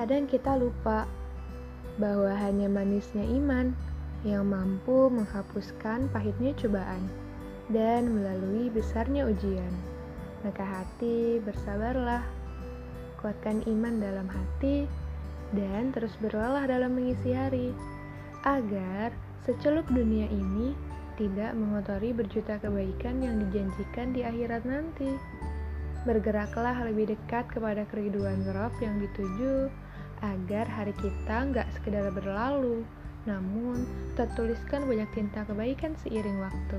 Kadang kita lupa bahwa hanya manisnya iman yang mampu menghapuskan pahitnya cobaan dan melalui besarnya ujian. Maka hati bersabarlah, kuatkan iman dalam hati, dan terus berlelah dalam mengisi hari, agar secelup dunia ini tidak mengotori berjuta kebaikan yang dijanjikan di akhirat nanti. Bergeraklah lebih dekat kepada keriduan Rob yang dituju, agar hari kita nggak sekedar berlalu, namun tertuliskan banyak tinta kebaikan seiring waktu.